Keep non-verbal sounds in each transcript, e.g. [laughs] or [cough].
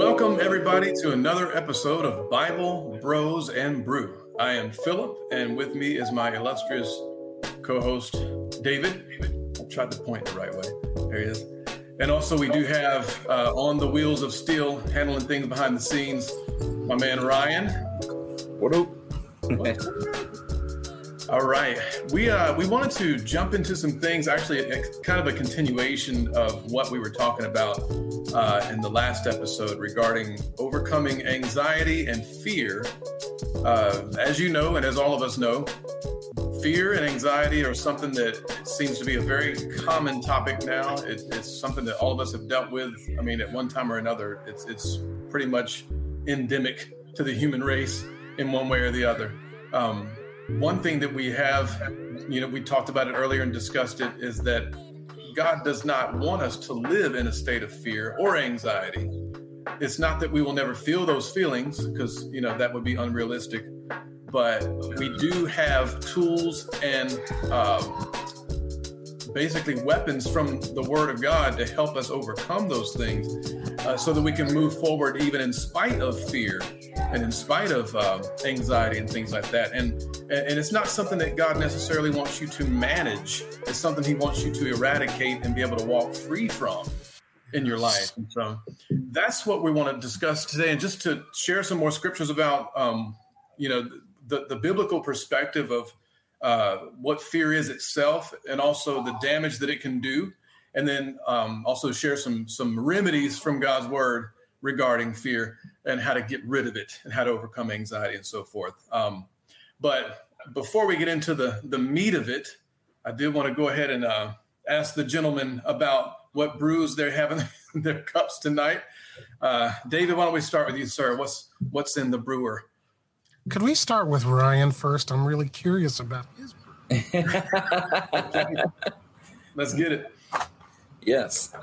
Welcome, everybody, to another episode of Bible, Bros, and Brew. I am Philip, and with me is my illustrious co host, David. I tried to point the right way. There he is. And also, we do have uh, on the wheels of steel, handling things behind the scenes, my man Ryan. What up? All right, we uh, we wanted to jump into some things. Actually, a, kind of a continuation of what we were talking about uh, in the last episode regarding overcoming anxiety and fear. Uh, as you know, and as all of us know, fear and anxiety are something that seems to be a very common topic now. It, it's something that all of us have dealt with. I mean, at one time or another, it's it's pretty much endemic to the human race in one way or the other. Um, one thing that we have, you know, we talked about it earlier and discussed it, is that God does not want us to live in a state of fear or anxiety. It's not that we will never feel those feelings, because, you know, that would be unrealistic. But we do have tools and um, basically weapons from the Word of God to help us overcome those things uh, so that we can move forward even in spite of fear and in spite of uh, anxiety and things like that. And and it's not something that God necessarily wants you to manage. It's something He wants you to eradicate and be able to walk free from in your life. And so that's what we want to discuss today. And just to share some more scriptures about, um, you know, the, the biblical perspective of uh, what fear is itself and also the damage that it can do. And then um, also share some some remedies from God's word regarding fear and how to get rid of it and how to overcome anxiety and so forth. Um, but before we get into the the meat of it, I did want to go ahead and uh, ask the gentlemen about what brews they're having in [laughs] their cups tonight. Uh, David, why don't we start with you, sir? What's what's in the brewer? Could we start with Ryan first? I'm really curious about his brew. [laughs] Let's get it. Yes.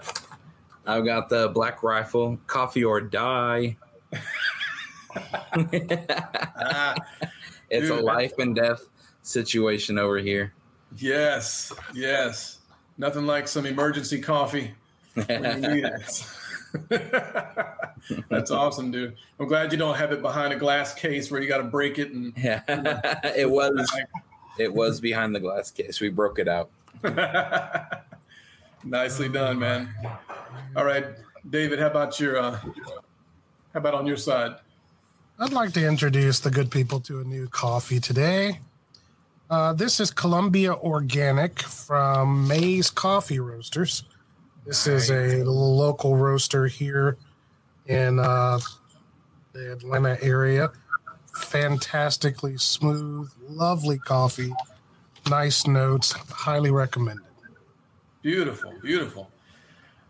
I've got the Black Rifle, Coffee or Die. Ah, [laughs] It's Dude. a life and death situation over here. yes, yes. Nothing like some emergency coffee when you need it. [laughs] That's awesome, dude. I'm glad you don't have it behind a glass case where you got to break it and Yeah. [laughs] it was it was behind the glass case. We broke it out. Nicely done, man. All right, David, how about your uh how about on your side? I'd like to introduce the good people to a new coffee today. Uh, this is Colombia Organic from Maze Coffee Roasters. This is a local roaster here in uh, the Atlanta area. Fantastically smooth, lovely coffee, nice notes. Highly recommended. Beautiful, beautiful.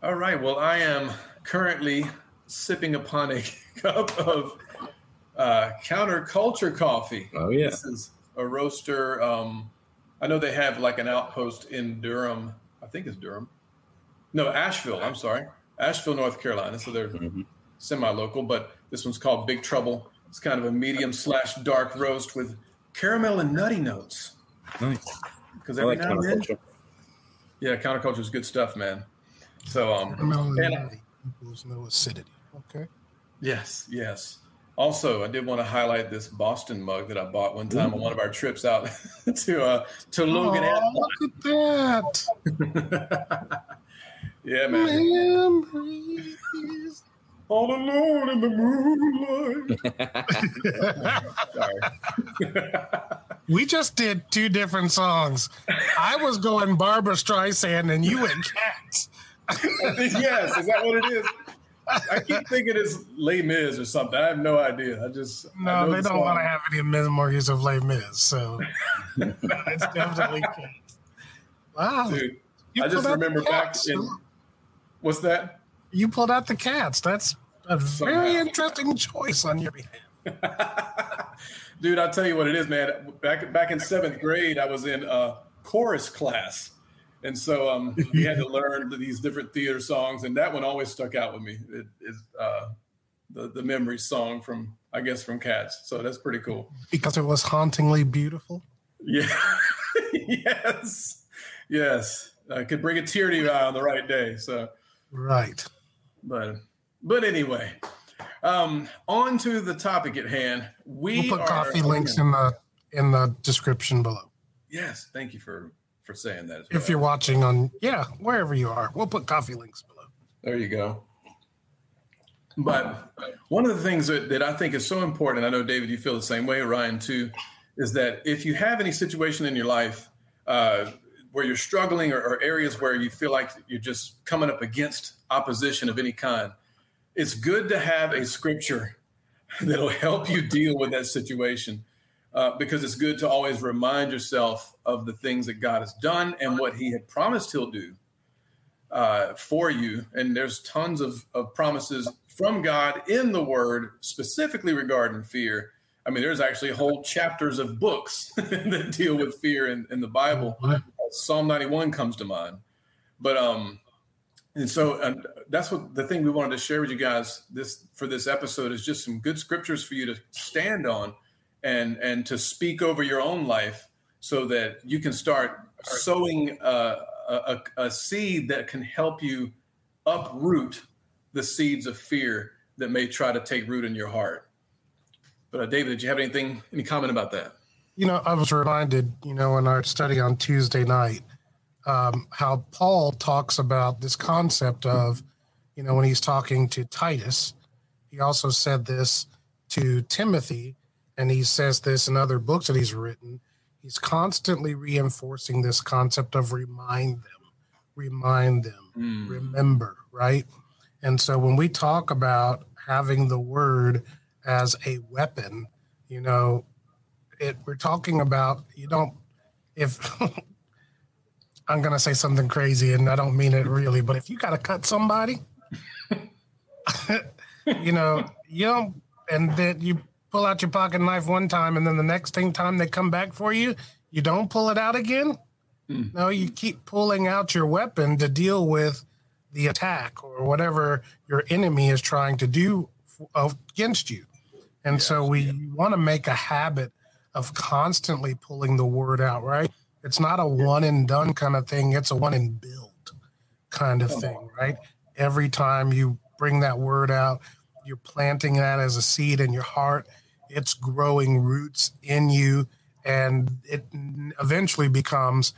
All right, well, I am currently sipping upon a [laughs] cup of uh counterculture coffee. Oh yeah. This is a roaster. Um, I know they have like an outpost in Durham. I think it's Durham. No, Asheville. I'm sorry, Asheville, North Carolina. So they're Mhm. semi-local, but this one's called Big Trouble. It's kind of a medium slash dark roast with caramel and nutty notes. Nice. Because every like now and then, yeah, counterculture is good stuff, man. So, um, Caramel and- and equals no acidity. Okay. Yes, yes. Also, I did want to highlight this Boston mug that I bought one time on one of our trips out [laughs] to uh, to Logan. Aw, look at that. [laughs] yeah, man. Memories. All alone in the moonlight. [laughs] We just did two different songs. I was going Barbra Streisand, and you went Cats. [laughs] yes, is that what it is? I keep thinking it's Les Mis or something. I have no idea. I just No, know they don't song. want to have any memories of Les Mis, so [laughs] it's definitely Cats. Wow, Dude, I just pulled out the remember back in what's that? You pulled out the Cats. That's a very interesting choice on your behalf. [laughs] Dude, I'll tell you what it is, man. Back back in seventh grade, I was in a chorus class, and so um, [laughs] we had to learn these different theater songs, and that one always stuck out with me. It is uh, the the memory song from I guess from Cats. So that's pretty cool. Because it was hauntingly beautiful. Yeah. [laughs] yes. Yes. I could bring a tear to your eye on the right day. So, Right. but but anyway, Um, on to the topic at hand. We We'll put coffee links in the in the description below. Yes, thank you for for saying that. If you're watching on yeah, wherever you are, we'll put coffee links below. There you go. But one of the things that, that I think is so important, I know David, you feel the same way, Ryan too, is that if you have any situation in your life uh, where you're struggling or, or areas where you feel like you're just coming up against opposition of any kind, it's good to have a scripture [laughs] that'll help you deal with that situation. Uh, because it's good to always remind yourself of the things that God has done and what He had promised He'll do uh, for you. And there's tons of, of promises from God in the Word, specifically regarding fear. I mean, there's actually whole chapters of books [laughs] that deal with fear in, in the Bible. Psalm 91 comes to mind. But um, and so and that's what the thing we wanted to share with you guys this for this episode is just some good scriptures for you to stand on and and to speak over your own life so that you can start sowing a, a, a seed that can help you uproot the seeds of fear that may try to take root in your heart. But uh, David, did you have anything, any comment about that? You know, I was reminded, you know, in our study on Tuesday night, um, how Paul talks about this concept of, you know, when he's talking to Titus, he also said this to Timothy, and he says this in other books that he's written. He's constantly reinforcing this concept of remind them, remind them, Mm. remember, right? And so when we talk about having the word as a weapon, you know, it we're talking about you don't if [laughs] I'm gonna say something crazy and I don't mean it really, but if you gotta cut somebody, [laughs] you know, you don't and then you pull out your pocket knife one time and then the next thing time they come back for you, you don't pull it out again. Hmm. No, you keep pulling out your weapon to deal with the attack or whatever your enemy is trying to do against you. And so we want to make a habit of constantly pulling the word out, right? It's not a one and done kind of thing, it's a one and build kind of thing, right? Every time you bring that word out, you're planting that as a seed in your heart. It's growing roots in you, and it eventually becomes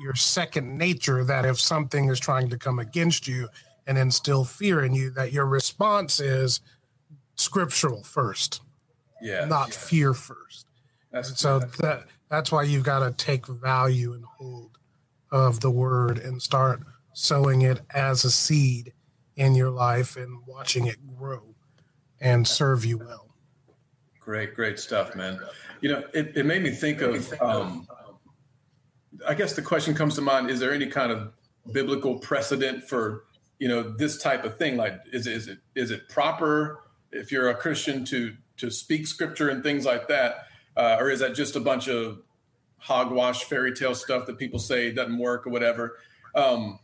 your second nature that if something is trying to come against you and instill fear in you, that your response is scriptural first, Yeah. not fear first. That's So good. that that's why you've got to take value and hold of the word and start sowing it as a seed in your life and watching it grow and serve you well. Great, great stuff, man. You know, it, it made me think of, um, I guess the question comes to mind, is there any kind of biblical precedent for, you know, this type of thing? Like, is, it- is it, is it proper if you're a Christian to, to speak scripture and things like that? Uh, or is that just a bunch of hogwash fairy tale stuff that people say doesn't work or whatever? Um,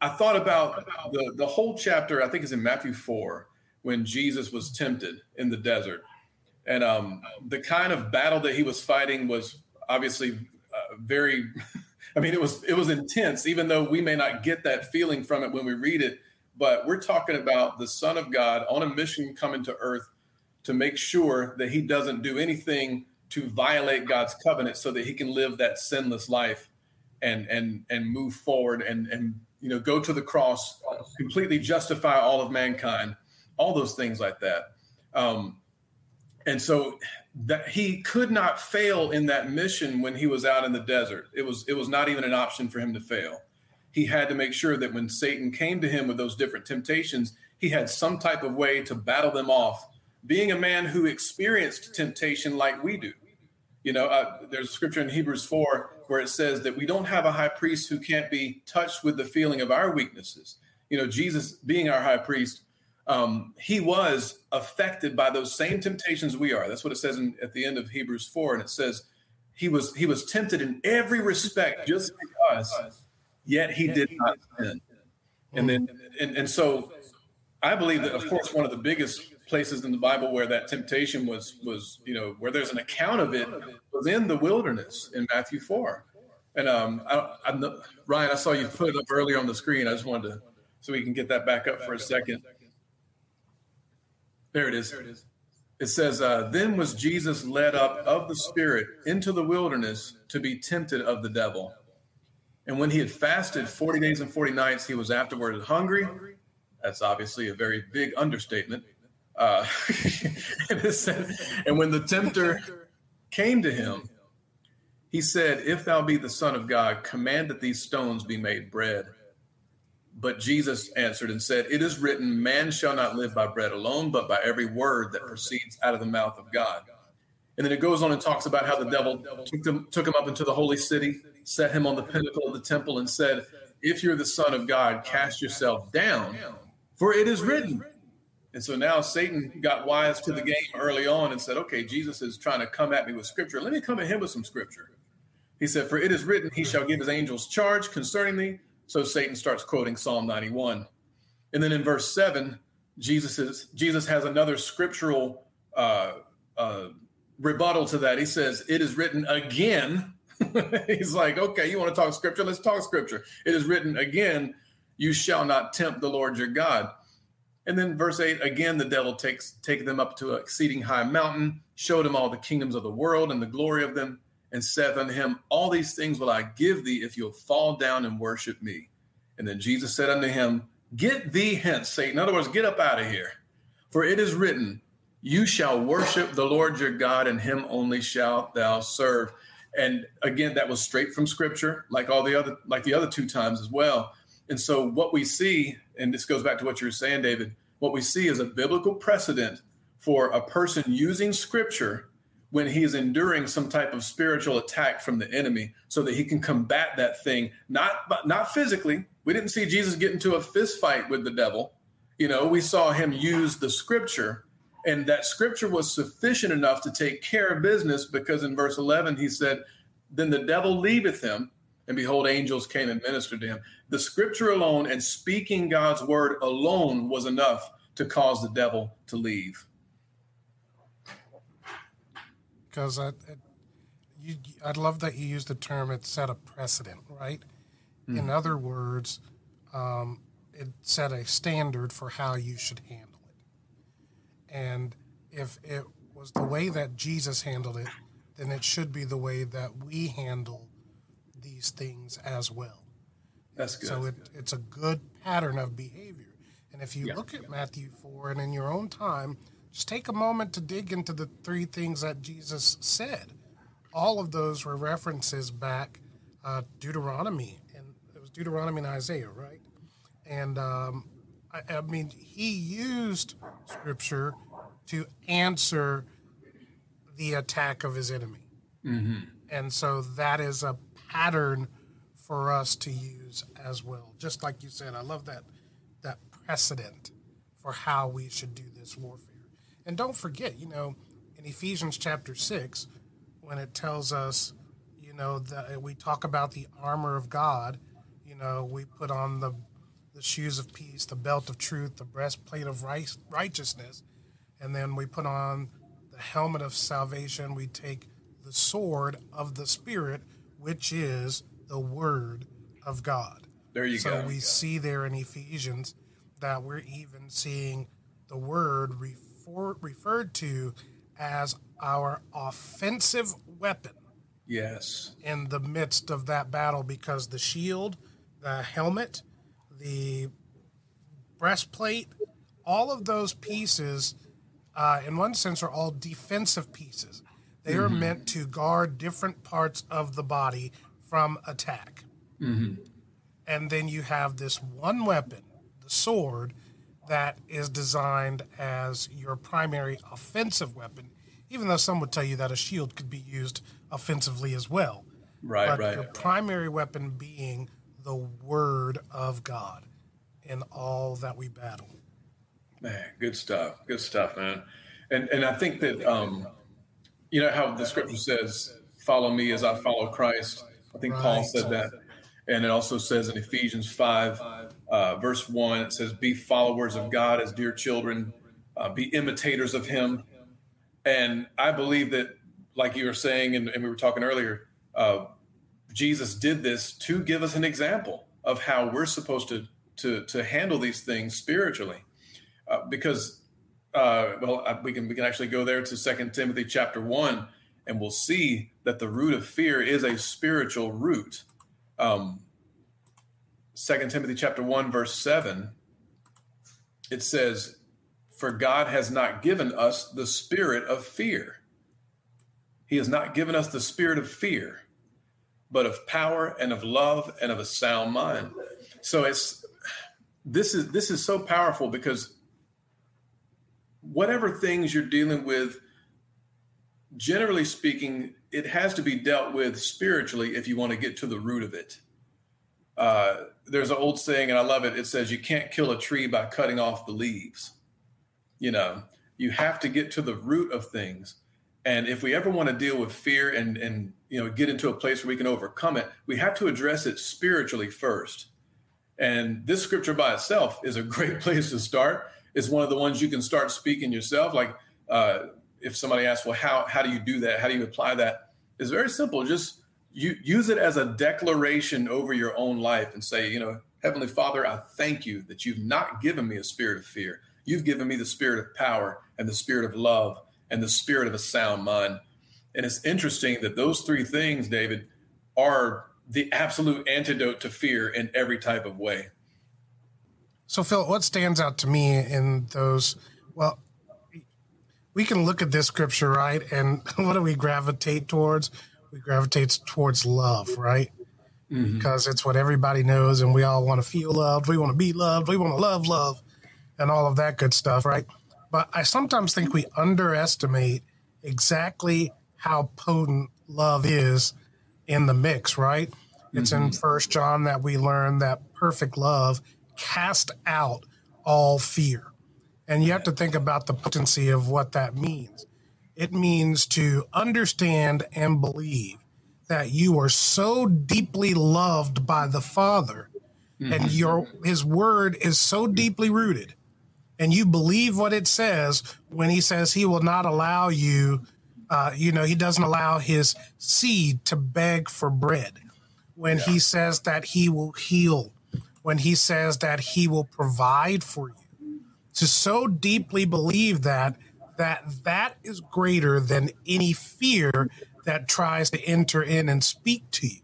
I thought about the, the whole chapter, I think it's in Matthew 4, when Jesus was tempted in the desert. And um, the kind of battle that he was fighting was obviously uh, very [laughs] i mean it was it was intense even though we may not get that feeling from it when we read it. But we're talking about the son of god on a mission coming to earth to make sure that he doesn't do anything to violate god's covenant so that he can live that sinless life and and and move forward and and you know go to the cross completely justify all of mankind all those things like that. Um, and so that he could not fail in that mission when he was out in the desert. It was it was not even an option for him to fail. He had to make sure that when satan came to him with those different temptations he had some type of way to battle them off. Being a man who experienced temptation like we do. You know uh, there's a scripture in hebrews 4 where it says that we don't have a high priest who can't be touched with the feeling of our weaknesses. You know jesus being our high priest um, he was affected by those same temptations we are. That's what it says in, at the end of Hebrews four, and it says he was he was tempted in every respect, just like us, yet he did not sin. And then and, and so I believe that, of course, one of the biggest places in the Bible where that temptation was was you know where there's an account of it was in the wilderness in Matthew four. And um, I, I, Ryan, I saw you put it up earlier on the screen. I just wanted to so we can get that back up for a second. There it is. There it is. It says, uh, Then was Jesus led up of the Spirit into the wilderness to be tempted of the devil. And when he had fasted 40 days and 40 nights, he was afterward hungry. That's obviously a very big understatement. Uh, [laughs] and, when the tempter came to him, he said, If thou be the Son of God, command that these stones be made bread. But Jesus answered and said, It is written, Man shall not live by bread alone, but by every word that proceeds out of the mouth of God. And then it goes on and talks about how the devil took him, took him up into the holy city, set him on the pinnacle of the temple, and said, If you're the Son of God, cast yourself down, for it is written. And so now Satan got wise to the game early on and said, Okay, Jesus is trying to come at me with scripture. Let me come at him with some scripture. He said, For it is written, He shall give His angels charge concerning thee. So Satan starts quoting Psalm 91. And then in verse 7, Jesus, is, Jesus has another scriptural uh, uh, rebuttal to that. He says, It is written again. [laughs] He's like, Okay, you want to talk scripture? Let's talk scripture. It is written again, You shall not tempt the Lord your God. And then verse 8 again, the devil takes take them up to an exceeding high mountain, showed him all the kingdoms of the world and the glory of them, and saith unto him, All these things will I give thee if you'll fall down and worship me. And then Jesus said unto him, Get thee hence, Satan. In other words, get up out of here. For it is written, You shall worship the Lord your God, and him only shalt thou serve. And again, that was straight from scripture, like all the other, like the other two times as well. And so what we see, and this goes back to what you were saying, David, what we see is a biblical precedent for a person using scripture when he is enduring some type of spiritual attack from the enemy so that he can combat that thing not not physically. We didn't see jesus get into a fist fight with the devil. You know we saw him use the scripture and that scripture was sufficient enough to take care of business because in verse 11 he said then the devil leaveth him and behold angels came and ministered to him. The scripture alone and speaking god's word alone was enough to cause the devil to leave because I, I, you, I'd love that you use the term it set a precedent, right? Mm. In other words, um, it set a standard for how you should handle it. And if it was the way that Jesus handled it, then it should be the way that we handle these things as well. That's good. So it, it's a good pattern of behavior. And if you look at Matthew 4 and in your own time, just take a moment to dig into the three things that Jesus said. All of those were references back uh, Deuteronomy, and it was Deuteronomy and Isaiah, right? And um, I, I mean, he used scripture to answer the attack of his enemy. Mm-hmm. And so that is a pattern for us to use as well. Just like you said, I love that that precedent for how we should do this warfare. And don't forget, you know, in Ephesians chapter 6, when it tells us, you know, that we talk about the armor of God, you know, we put on the the shoes of peace, the belt of truth, the breastplate of right, righteousness, and then we put on the helmet of salvation. We take the sword of the Spirit, which is the Word of God. There you so go. So we see there in Ephesians that we're even seeing the Word refer, referred to as our offensive weapon. Yes. In the midst of that battle, because the shield, the helmet, the breastplate, all of those pieces, uh, in one sense, are all defensive pieces. They mm-hmm. are meant to guard different parts of the body from attack. Mm-hmm. And then you have this one weapon, the sword, that is designed as your primary offensive weapon, even though some would tell you that a shield could be used offensively as well. Right, but right. Your primary weapon being the Word of God in all that we battle. Man, good stuff. Good stuff, man. And and I think that um, you know how the scripture says, "Follow me as I follow Christ." I think right. Paul said that, and it also says in Ephesians five uh, verse 1, it says, Be followers of God as dear children, uh, be imitators of Him. And I believe that, like you were saying, and, and we were talking earlier, uh, Jesus did this to give us an example of how we're supposed to, to, to handle these things spiritually. Uh, because uh, well, we can we can actually go there to Second Timothy chapter one, and we'll see that the root of fear is a spiritual root. Um, Second Timothy chapter one verse seven, it says, "For God has not given us the spirit of fear. He has not given us the spirit of fear, but of power and of love and of a sound mind." So it's this is this is so powerful because whatever things you're dealing with, generally speaking, it has to be dealt with spiritually if you want to get to the root of it. Uh, there's an old saying, and I love it. It says, You can't kill a tree by cutting off the leaves. You know, you have to get to the root of things. And if we ever want to deal with fear and, and you know, get into a place where we can overcome it, we have to address it spiritually first. And this scripture by itself is a [laughs] great place to start is one of the ones you can start speaking yourself. Like uh, if somebody asks, well, how, how do you do that? How do you apply that? It's very simple. Just you use it as a declaration over your own life and say, you know, Heavenly Father, I thank you that you've not given me a spirit of fear. You've given me the spirit of power and the spirit of love and the spirit of a sound mind. And it's interesting that those three things, David, are the absolute antidote to fear in every type of way. So, Phil, what stands out to me in those? Well, we can look at this scripture, right? And [laughs] what do we gravitate towards? We gravitate towards love, right? Mm-hmm. Because it's what everybody knows, and we all want to feel loved. We want to be loved. We want to love love and all of that good stuff, right? But I sometimes think we underestimate exactly how potent love is in the mix, right? It's mm-hmm. in First John that we learn that perfect love cast out all fear. And you have to think about the potency of what that means. It means to understand and believe that you are so deeply loved by the Father mm-hmm. and your his word is so deeply rooted and you believe what it says when he says he will not allow you uh, you know he doesn't allow his seed to beg for bread when yeah. he says that he will heal when he says that he will provide for you. To so deeply believe that that that is greater than any fear that tries to enter in and speak to you.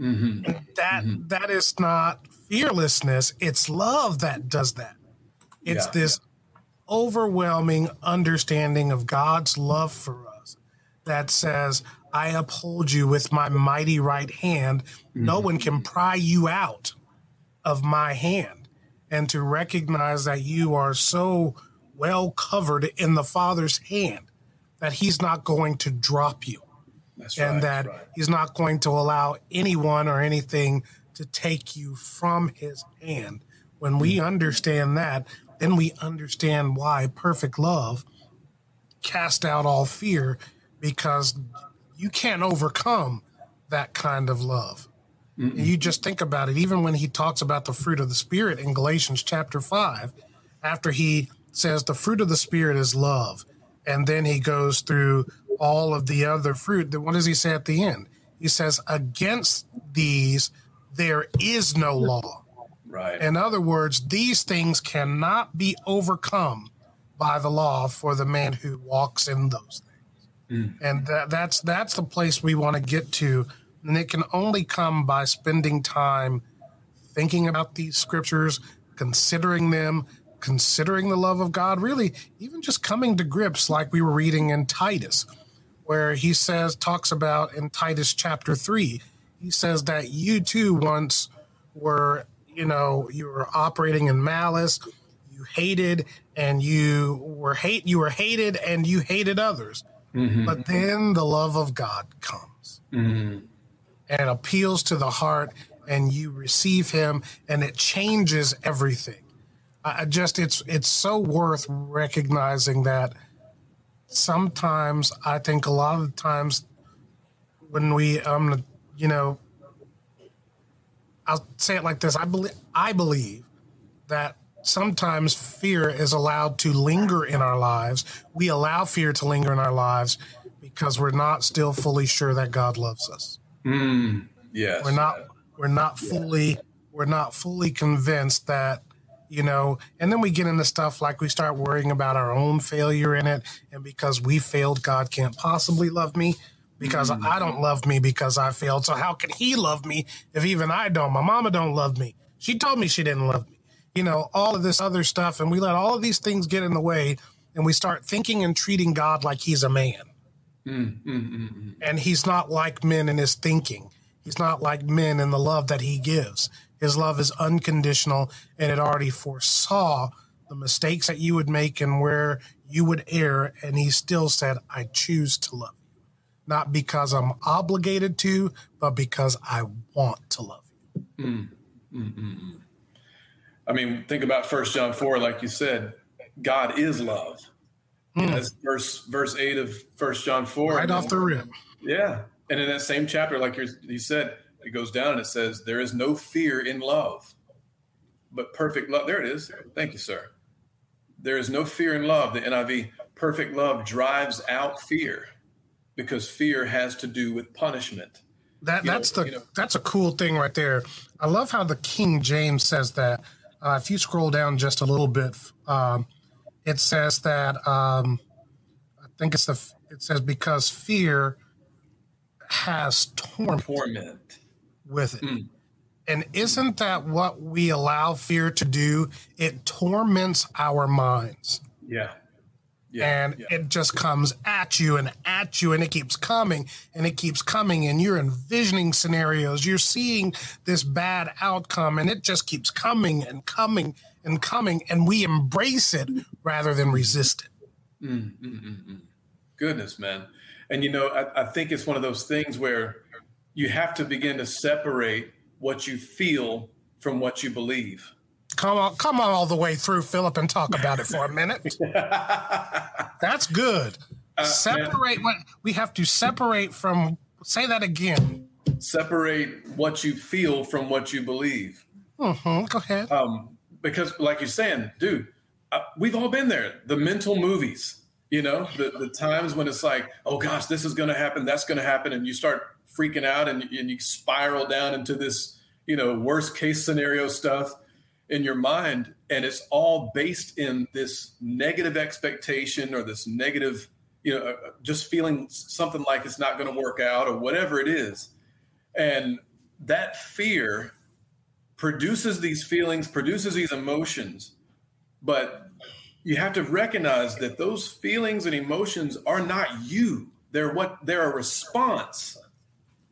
Mm-hmm. That, mm-hmm. that is not fearlessness; it's love that does that. It's yeah, this yeah. overwhelming understanding of God's love for us that says, "I uphold you with my mighty right hand. Mm-hmm. No one can pry you out." of my hand and to recognize that you are so well covered in the Father's hand that He's not going to drop you. That's and right, that right. He's not going to allow anyone or anything to take you from His hand. When we mm. understand that, then we understand why perfect love cast out all fear because you can't overcome that kind of love. Mm-mm. You just think about it. Even when he talks about the fruit of the Spirit in Galatians chapter 5, after he says the fruit of the Spirit is love, and then he goes through all of the other fruit, then what does he say at the end? He says, Against these there is no law. Right. In other words, these things cannot be overcome by the law for the man who walks in those things. Mm. And that, that's that's the place we want to get to and it can only come by spending time thinking about these scriptures, considering them, considering the love of God, really, even just coming to grips like we were reading in Titus, where he says, talks about in Titus chapter 3, he says that you too once were, you know, you were operating in malice, you hated and you were hate, you were hated and you hated others. Mm-hmm. But then the love of God comes. Mm-hmm and appeals to the heart and you receive him and it changes everything i just it's it's so worth recognizing that sometimes i think a lot of the times when we um you know i'll say it like this i believe i believe that sometimes fear is allowed to linger in our lives. We allow fear to linger in our lives because we're not still fully sure that god loves us. Mm, yes. We're not we're not fully we're not fully convinced that you know, and then we get into stuff like we start worrying about our own failure in it. And because we failed, God can't possibly love me because mm-hmm. I don't love me because I failed. So how can he love me if even I don't? My mama don't love me. She told me she didn't love me. You know, all of this other stuff. And we let all of these things get in the way and we start thinking and treating God like he's a man. Mm-hmm. And he's not like men in his thinking. He's not like men in the love that he gives. His love is unconditional and it already foresaw the mistakes that you would make and where you would err. And he still said, I choose to love you. Not because I'm obligated to, but because I want to love you. Mm. Mm-mm. I mean, think about First John 4, like you said, God is love. Mm. That's verse verse 8 of First John 4. Right off the rip. Yeah. And in that same chapter, like you said, it goes down and it says, There is no fear in love, but perfect love. There it is. Thank you, sir. There is no fear in love. The NIV, perfect love drives out fear because fear has to do with punishment. That that's know, the you know, that's a cool thing right there. I love how the King James says that. Uh, if you scroll down just a little bit, um, it says that um, I think it's the it says because fear has torment. Torment with it. Mm. And isn't that what we allow fear to do? It torments our minds. Yeah. Yeah, and yeah. it just comes at you and at you and it keeps coming and it keeps coming and you're envisioning scenarios you're seeing this bad outcome and it just keeps coming and coming and coming and we embrace it rather than resist it mm, mm, mm, mm. goodness man and you know I, I think it's one of those things where you have to begin to separate what you feel from what you believe. Come on, come on all the way through, Philip, and talk about it for a minute. [laughs] That's good. Uh, separate what we have to separate from. Say that again. Separate what you feel from what you believe. Mm-hmm. Go ahead. Um, because, like you're saying, dude, uh, we've all been there. The mental movies, you know, the the times when it's like, oh gosh, this is going to happen, that's going to happen, and you start freaking out and, and you spiral down into this, you know, worst case scenario stuff in your mind. And it's all based in this negative expectation or this negative, you know, uh, just feeling something like it's not going to work out or whatever it is. And that fear produces these feelings, produces these emotions. But you have to recognize that those feelings and emotions are not you. They're what they're a response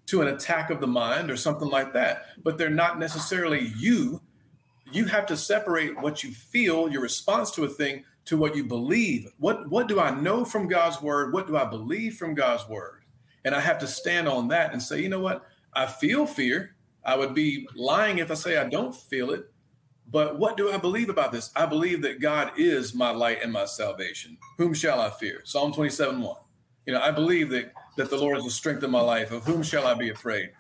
to an attack of the mind or something like that, but they're not necessarily you. You have to separate what you feel, your response to a thing, to what you believe. What what do I know from God's word? What do I believe from God's word? And I have to stand on that and say, you know what? I feel fear. I would be lying if I say I don't feel it. But what do I believe about this? I believe that God is my light and my salvation. Whom shall I fear? Psalm 27 1. You know, I believe that that the Lord is the strength of my life. Of whom shall I be afraid?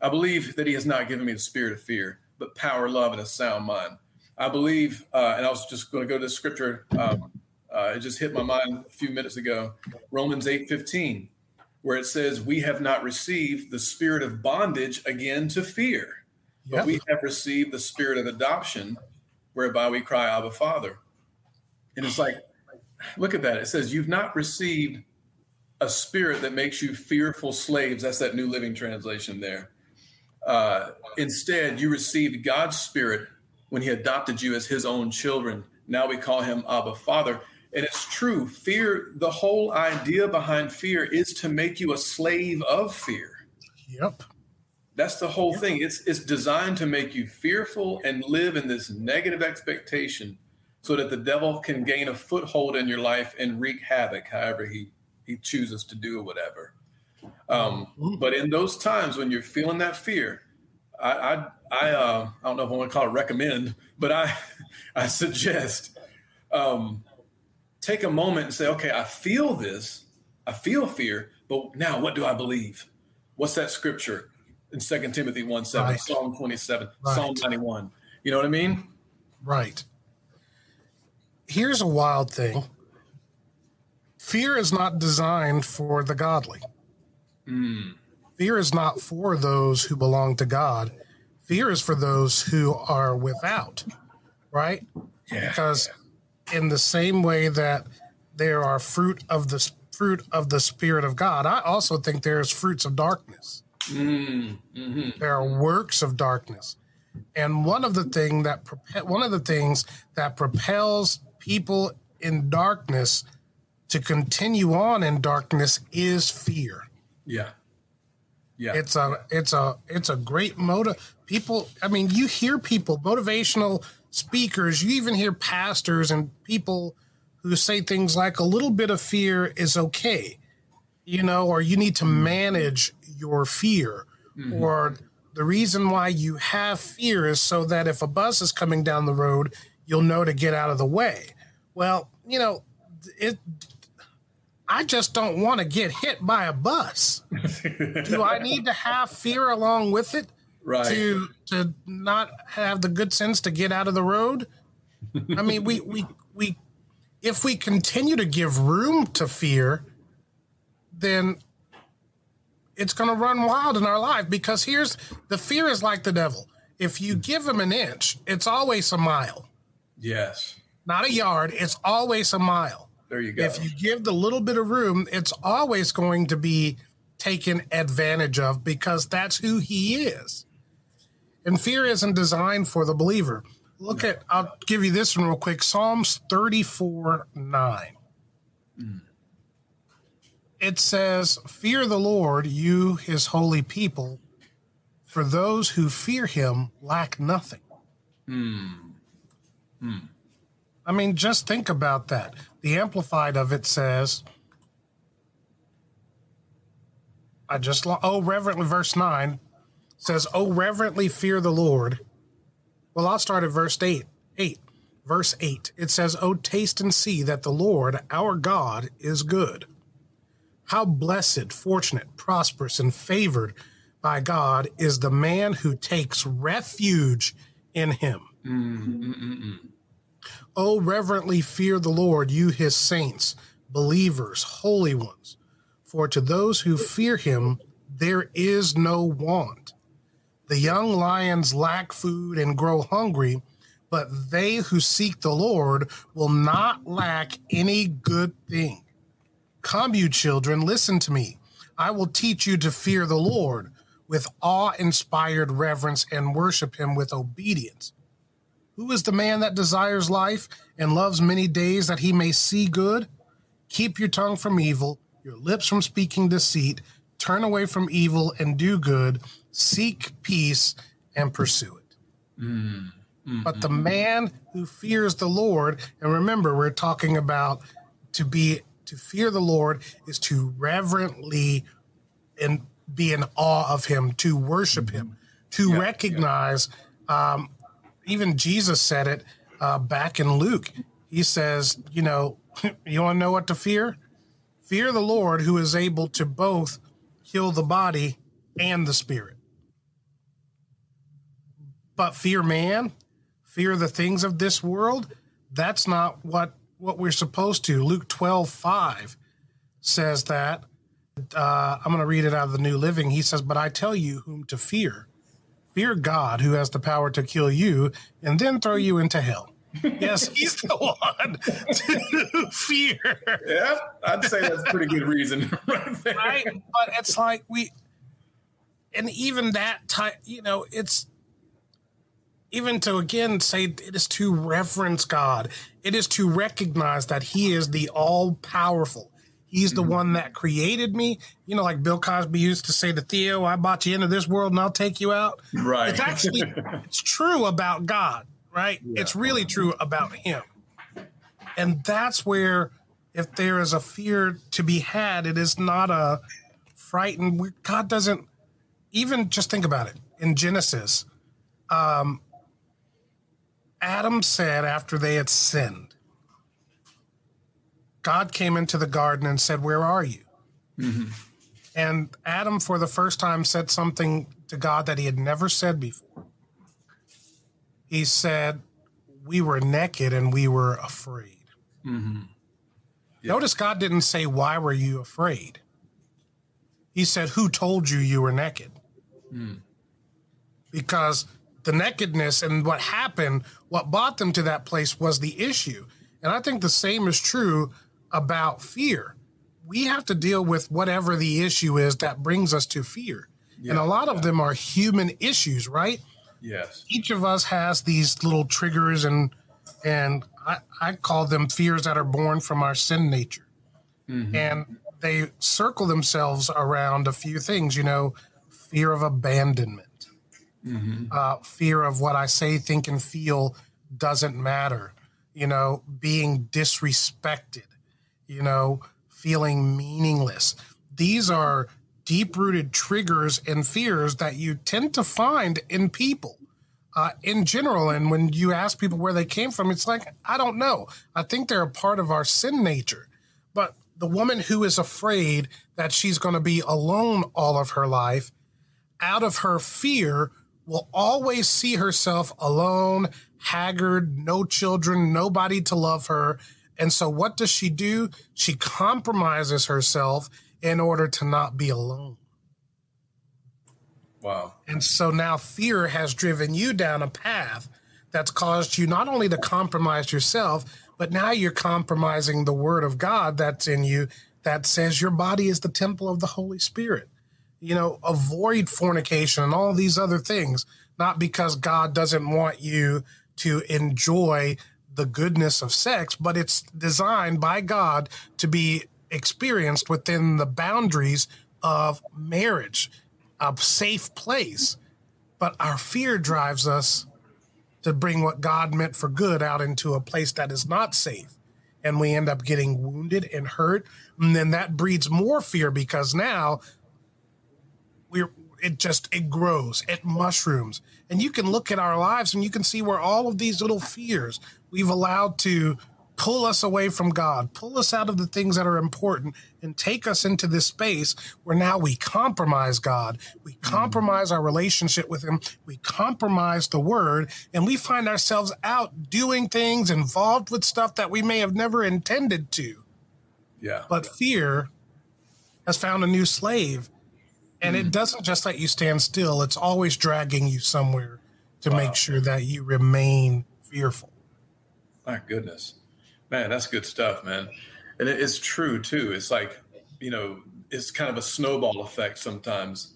I believe that He has not given me the spirit of fear, but power, love, and a sound mind. I believe, uh, and I was just going to go to the scripture. Um, uh, it just hit my mind a few minutes ago. Romans eight fifteen, where it says, "We have not received the spirit of bondage again to fear, but yep. we have received the spirit of adoption, whereby we cry, Abba, Father." And it's like, look at that. It says, "You've not received a spirit that makes you fearful slaves. That's that New Living Translation there. Uh, instead, you received God's spirit when He adopted you as His own children. Now we call Him Abba Father. And it's true. Fear, the whole idea behind fear is to make you a slave of fear. Yep. That's the whole yep. thing. It's it's designed to make you fearful and live in this negative expectation so that the devil can gain a foothold in your life and wreak havoc however he he chooses to do or whatever. Um, mm-hmm. but in those times when you're feeling that fear, I I I, uh, I don't know if I want to call it recommend, but I [laughs] I suggest um, take a moment and say, okay, I feel this, I feel fear, but now what do I believe? What's that scripture in Second Timothy 1 7, right. Psalm 27, right. Psalm 91? You know what I mean? Right. Here's a wild thing fear is not designed for the godly. Mm. Fear is not for those who belong to God. Fear is for those who are without right? Yeah. Because in the same way that there are fruit of the fruit of the spirit of God, I also think there's fruits of darkness. Mm, mhm. There are works of darkness. And one of the thing that one of the things that propels people in darkness to continue on in darkness is fear. Yeah. Yeah. It's a it's a it's a great motive. People, I mean, you hear people, motivational speakers, you even hear pastors and people who say things like a little bit of fear is okay, you know, or you need to manage your fear, mm-hmm. or the reason why you have fear is so that if a bus is coming down the road, you'll know to get out of the way. Well, you know, it. I just don't want to get hit by a bus. [laughs] Do I need to have fear along with it right. to to not have the good sense to get out of the road? I mean, we we we if we continue to give room to fear, then it's going to run wild in our life because here's the fear is like the devil. If you give him an inch, it's always a mile. yes. Not a yard, it's always a mile. There you go. If you give the little bit of room, it's always going to be taken advantage of because that's who he is. And fear isn't designed for the believer. Look at, I'll give you this one real quick Psalms 34 9. Hmm. It says, Fear the Lord, you his holy people, for those who fear him lack nothing. Hmm. Hmm. I mean, just think about that. The Amplified of it says, I just, lo- oh, reverently, verse 9 says, Oh, reverently fear the Lord. Well, I'll start at verse 8. 8. Verse 8. It says, Oh, taste and see that the Lord, our God, is good. How blessed, fortunate, prosperous, and favored by God is the man who takes refuge in him. Mm-hmm. Oh, reverently fear the Lord, you his saints, believers, holy ones. For to those who fear him, there is no want. The young lions lack food and grow hungry, but they who seek the Lord will not lack any good thing. Come, you children, listen to me. I will teach you to fear the Lord with awe inspired reverence and worship him with obedience. Who is the man that desires life and loves many days that he may see good? Keep your tongue from evil, your lips from speaking deceit. Turn away from evil and do good. Seek peace and pursue it. Mm, mm, but the mm, man who fears the Lord, and remember, we're talking about to be to fear the Lord is to reverently and be in awe of Him, to worship Him, to Yeah, recognize. Um, even Jesus said it uh, back in Luke. He says, "You know, [laughs] you want to know what to fear? Fear the Lord, who is able to both heal the body and the spirit." But fear man, fear the things of this world. That's not what what we're supposed to. Luke twelve five says that. Uh, I'm going to read it out of the New Living. He says, "But I tell you whom to fear." fear God who has the power to kill you and then throw you into hell. [laughs] yes, he's the one to fear. Yeah, I'd say that's a pretty good reason [laughs] right there. Right? But it's like we and even that type, you know, it's even to again say it is to reverence God. It is to recognize that he is the all powerful. He's the one that created me. You know, like Bill Cosby used to say to Theo, I bought you into this world and I'll take you out. Right. It's actually [laughs] it's true about God, right? It's really true about him. And that's where if there is a fear to be had, it is not a frightened God doesn't even just think about it. In Genesis, um Adam said after they had sinned, God came into the garden and said, Where are you? Mm-hmm. And Adam, for the first time, said something to God that he had never said before. He said, We were naked and we were afraid. Mm-hmm. Notice God didn't say, Why were you afraid? He said, Who told you you were naked? Mm. Because the nakedness and what happened, what brought them to that place was the issue. And I think the same is true about fear. We have to deal with whatever the issue is that brings us to fear. Yeah, and a lot of them are human issues, right? Yes. Each of us has these little triggers and and I, I call them fears that are born from our sin nature. Mm-hmm. And they circle themselves around a few things, you know, fear of abandonment, mm-hmm. uh, fear of what I say, think, and feel doesn't matter, you know, being disrespected, you know, feeling meaningless. These are deep rooted triggers and fears that you tend to find in people. Uh, in general, and when you ask people where they came from, it's like, I don't know. I think they're a part of our sin nature. But the woman who is afraid that she's going to be alone all of her life, out of her fear, will always see herself alone, haggard, no children, nobody to love her. And so, what does she do? She compromises herself in order to not be alone. Wow. And so now fear has driven you down a path that's caused you not only to compromise yourself, but now you're compromising the word of God that's in you that says your body is the temple of the Holy Spirit. You know, avoid fornication and all these other things, not because God doesn't want you to enjoy the goodness of sex, but it's designed by God to be experienced within the boundaries of marriage, a safe place. But our fear drives us to bring what God meant for good out into a place that is not safe. And we end up getting wounded and hurt. And then that breeds more fear because now we're it just it grows, it mushrooms. And you can look at our lives and you can see where all of these little fears we've allowed to pull us away from God, pull us out of the things that are important, and take us into this space where now we compromise God. We mm-hmm. compromise our relationship with Him. We compromise the Word, and we find ourselves out doing things, involved with stuff that we may have never intended to. Yeah. But fear has found a new slave, and mm. it doesn't just let you stand still, it's always dragging you somewhere to wow. make sure that you remain fearful. My goodness. Man, that's good stuff, man. And it's true too. It's like, you know, it's kind of a snowball effect sometimes.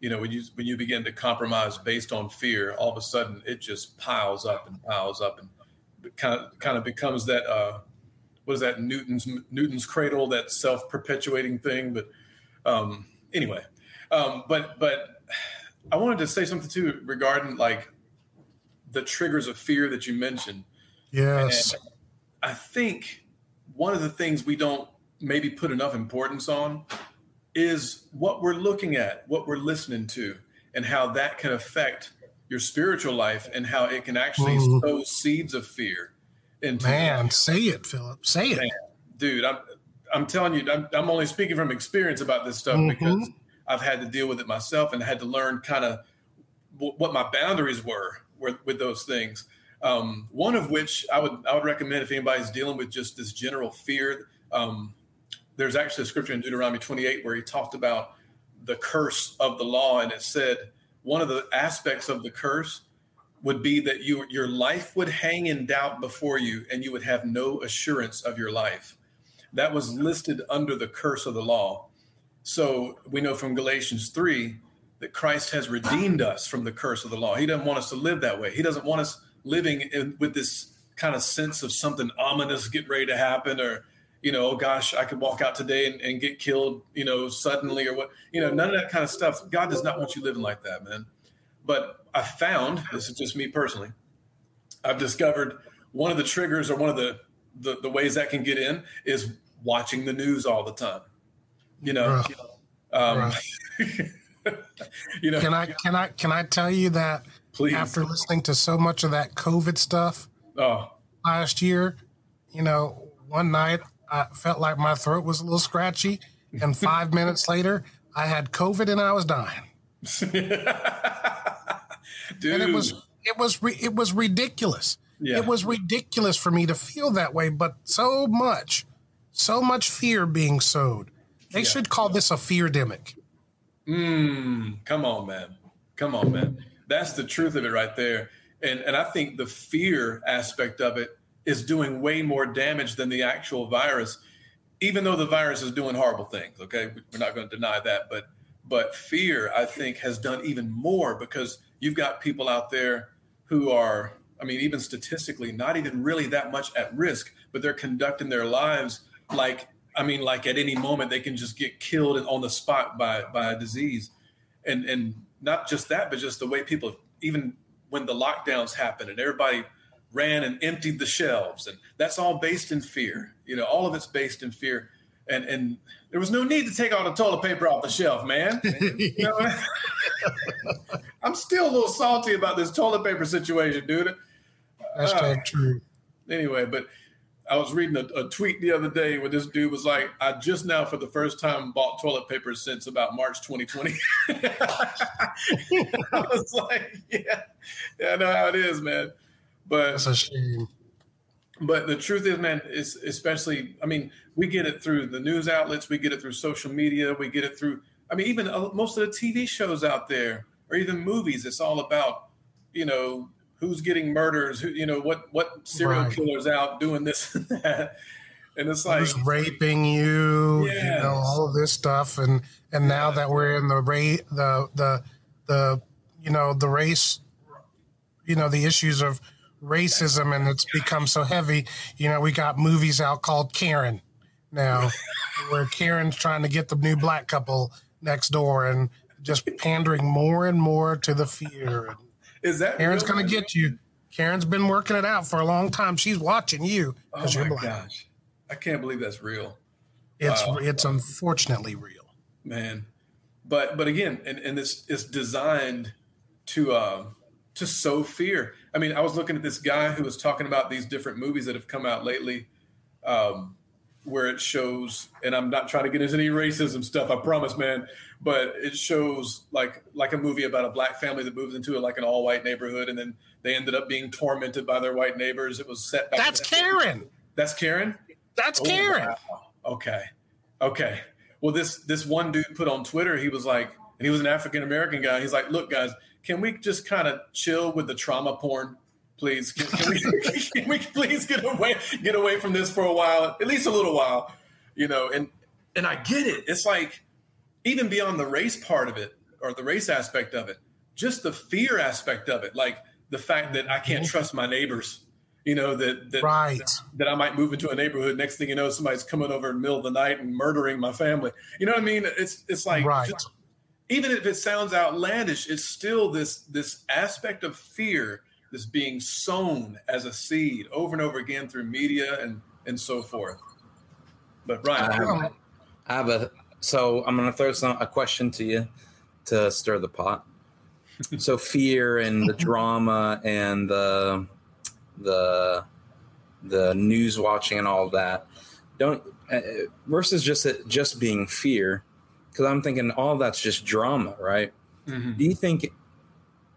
You know, when you when you begin to compromise based on fear, all of a sudden it just piles up and piles up and kind of kind of becomes that uh what is that Newton's Newton's cradle, that self-perpetuating thing. But um anyway. Um but but I wanted to say something too regarding like the triggers of fear that you mentioned. Yes. And, I think one of the things we don't maybe put enough importance on is what we're looking at, what we're listening to, and how that can affect your spiritual life and how it can actually mm. sow seeds of fear into Man, say it, Philip. Say it. Man, dude, I'm I'm telling you, I'm, I'm, only speaking from experience about this stuff mm-hmm. because I've had to deal with it myself and I had to learn kind of w- what my boundaries were with, with those things. Um, one of which I would I would recommend if anybody's dealing with just this general fear. Um, there's actually a scripture in Deuteronomy 28 where he talked about the curse of the law, and it said one of the aspects of the curse would be that you, your life would hang in doubt before you, and you would have no assurance of your life. That was listed under the curse of the law. So we know from Galatians 3 that Christ has redeemed us from the curse of the law. He doesn't want us to live that way. He doesn't want us living in, with this kind of sense of something ominous getting ready to happen or you know, oh gosh, I could walk out today and, and, get killed, you know, suddenly or what, you know, none of that kind of stuff. God does not want you living like that, man. But I found, this is just me personally, I've discovered one of the triggers or one of the, the, the ways that can get in is watching the news all the time. You know, um, [laughs] you know, can I, can I, can I tell you that Please. After listening to so much of that COVID stuff oh. last year, you know, one night I felt like my throat was a little scratchy, and [laughs] five minutes later, I had COVID and I was dying. Dude. [laughs] And it was it was it was ridiculous. Yeah. It was ridiculous for me to feel that way, but so much, so much fear being sowed. They yeah. should call this a fear demic. Mm, come on, man. Come on, man. that's the truth of it right there. And and I think the fear aspect of it is doing way more damage than the actual virus, even though the virus is doing horrible things. Okay, we're not going to deny that, but but fear, I think, has done even more because you've got people out there who are, I mean, even statistically, not even really that much at risk, but they're conducting their lives like, I mean, like at any moment they can just get killed on the spot by by a disease, and and not just that, but just the way people, even when the lockdowns happened and everybody ran and emptied the shelves, and that's all based in fear. You know, all of it's based in fear, and and there was no need to take all the toilet paper off the shelf, man. [laughs] you know, [laughs] I'm still a little salty about this toilet paper situation, dude. That's uh, true. Anyway, but I was reading a, a, tweet the other day where this dude was like, I just now for the first time bought toilet paper since about March 2020. [laughs] I was like, yeah, yeah, I know how it is, man. But it's a shame. But the truth is, man, is especially, I mean, we get it through the news outlets, we get it through social media, we get it through, I mean, even uh, most of the TV shows out there or even movies, it's all about, you know, who's getting murders, who, you know, what, what serial right. killers out doing this [laughs] and that. And it's like who's raping you, yes. you know, all of this stuff. And, and yeah. now that we're in the rate, the, the, the, you know, the race, you know, the issues of, racism and it's become so heavy. You know, we got movies out called Karen now, [laughs] where Karen's trying to get the new black couple next door and just pandering more and more to the fear. Is that Karen's going to get you? Karen's been working it out for a long time. She's watching you because oh you're black. Gosh. I can't believe that's real. It's wow. it's unfortunately real, man. But but again, and, and this is designed to uh, to sow fear. I mean, I was looking at this guy who was talking about these different movies that have come out lately, um, where it shows, and I'm not trying to get into any racism stuff, I promise, man, but it shows like like a movie about a black family that moves into a, like an all white neighborhood, and then they ended up being tormented by their white neighbors. It was set back. That's Karen. That's Karen. That's oh, Karen. Wow. Okay, okay. Well, this this one dude put on Twitter, he was like, and he was an African American guy. He's like, look, guys can we just kind of chill with the trauma porn? Please, can, can, we, [laughs] can, we, please get away get away from this for a while, at least a little while, you know? And and I get it. It's like even beyond the race part of it or the race aspect of it, just the fear aspect of it, like the fact that I can't mm-hmm. trust my neighbors. You know that that, right. that that I might move into a neighborhood. Next thing you know, somebody's coming over in the middle of the night and murdering my family. You know what I mean? It's it's like right. Just, even if it sounds outlandish, it's still this this aspect of fear that's being sown as a seed over and over again through media and and so forth. But Brian, I have, I have a so I'm going to throw some a question to you to stir the pot. [laughs] so fear and the drama and the the the news watching and all that don't uh, versus just just being fear because I'm thinking all that's just drama, right? Mm-hmm. Do you think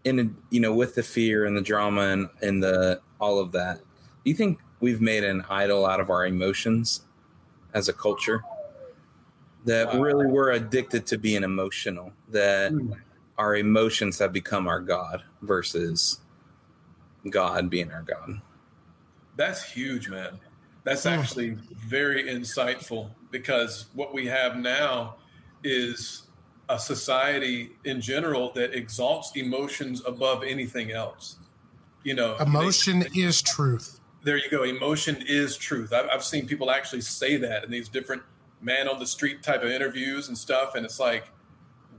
in you know with the fear and the drama and and the all of that, do you think we've made an idol out of our emotions as a culture? That wow. really we're addicted to being emotional. That mm. our emotions have become our god versus God being our god. That's huge, man. That's actually very insightful because what we have now is a society in general that exalts emotions above anything else. You know, emotion they, is truth. There you go. Emotion is truth. I've, I've seen people actually say that in these different man on the street type of interviews and stuff. And it's like,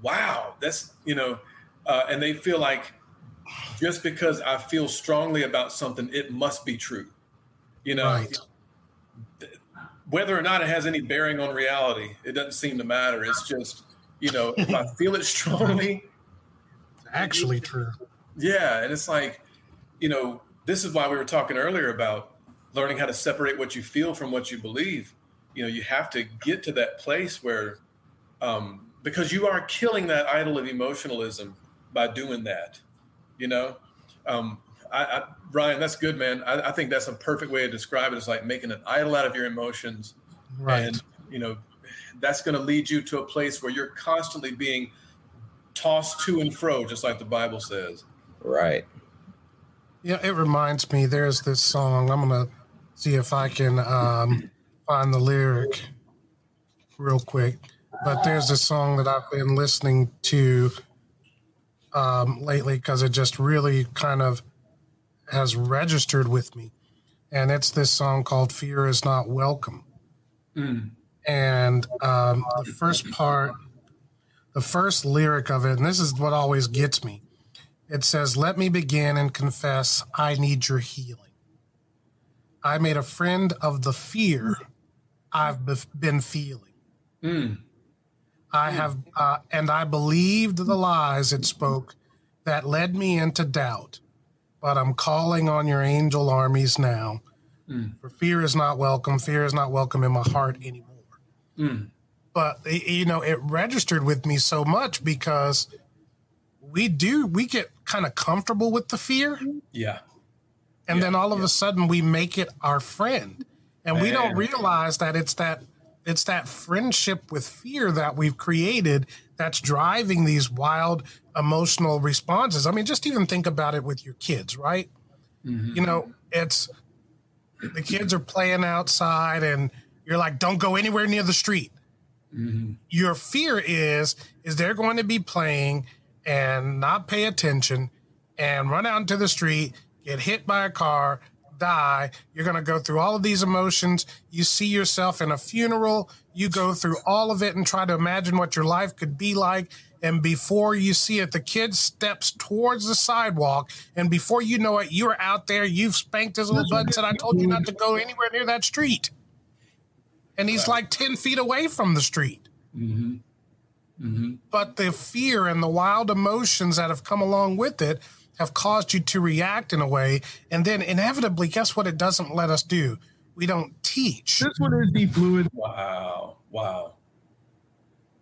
wow, that's, you know, uh, and they feel like just because I feel strongly about something, it must be true. You know, right whether or not it has any bearing on reality, it doesn't seem to matter. It's just, you know, if I [laughs] feel it strongly, actually true. Yeah, and it's like, you know, this is why we were talking earlier about learning how to separate what you feel from what you believe. You know, you have to get to that place where, um, because you are killing that idol of emotionalism by doing that. You know, um, I, I, Ryan, that's good, man. I, I, think that's a perfect way to describe it. It's like making an idol out of your emotions, right? And you know, that's going to lead you to a place where you're constantly being tossed to and fro, just like the Bible says. Right. Yeah, it reminds me. There's this song. I'm gonna see if I can um, find the lyric real quick. But there's a song that I've been listening to um, lately because it just really kind of has registered with me, and it's this song called "Fear Is Not Welcome." Mm. And um, the first part, the first lyric of it, and this is what always gets me. It says, "Let me begin and confess I need your healing." I made a friend of the fear I've be- been feeling. Mm. I have, uh, and I believed the lies it spoke that led me into doubt. But I'm calling on your angel armies now. Mm. For fear is not welcome. Fear is not welcome in my heart anymore. Mm. But you know, it registered with me so much because we do we get kind of comfortable with the fear, Yeah. and Yeah, then all of yeah. a sudden we make it our friend, and we don't realize that it's that it's that friendship with fear that we've created that's driving these wild emotional responses. I mean, just even think about it with your kids, right? Mhm. You know, it's the kids are playing outside, and you're like, "Don't go anywhere near the street." Mhm. your fear is is they're going to be playing and not pay attention and run out into the street get hit by a car die. You're going to go through all of these emotions. You see yourself in a funeral. You go through all of it and try to imagine what your life could be like. And before you see it the kid steps towards the sidewalk. And before you know it you're out there. You've spanked his little butt and said i told you not to go anywhere near that street and he's like 10 feet away from the street Mhm. Mhm. but the fear and the wild emotions that have come along with it have caused you to react in a way and then inevitably guess what it doesn't let us do we don't teach This one is the fluid. Wow. Wow.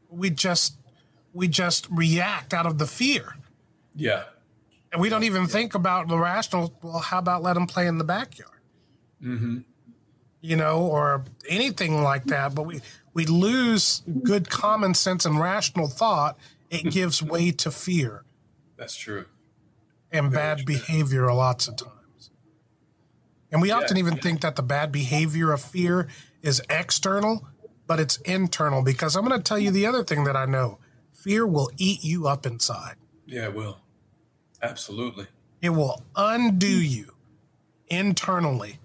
we just we just react out of the fear Yeah. and we don't even think about the rational well how about let them play in the backyard hmm you know or anything like that but we we lose good common sense and rational thought it [laughs] gives way to fear That's true. and Very bad true. behavior lots of times. And we often even think that the bad behavior of fear is external, but it's internal because I'm going to tell you the other thing that I know fear will eat you up inside, Yeah, it will. Absolutely. it will undo you internally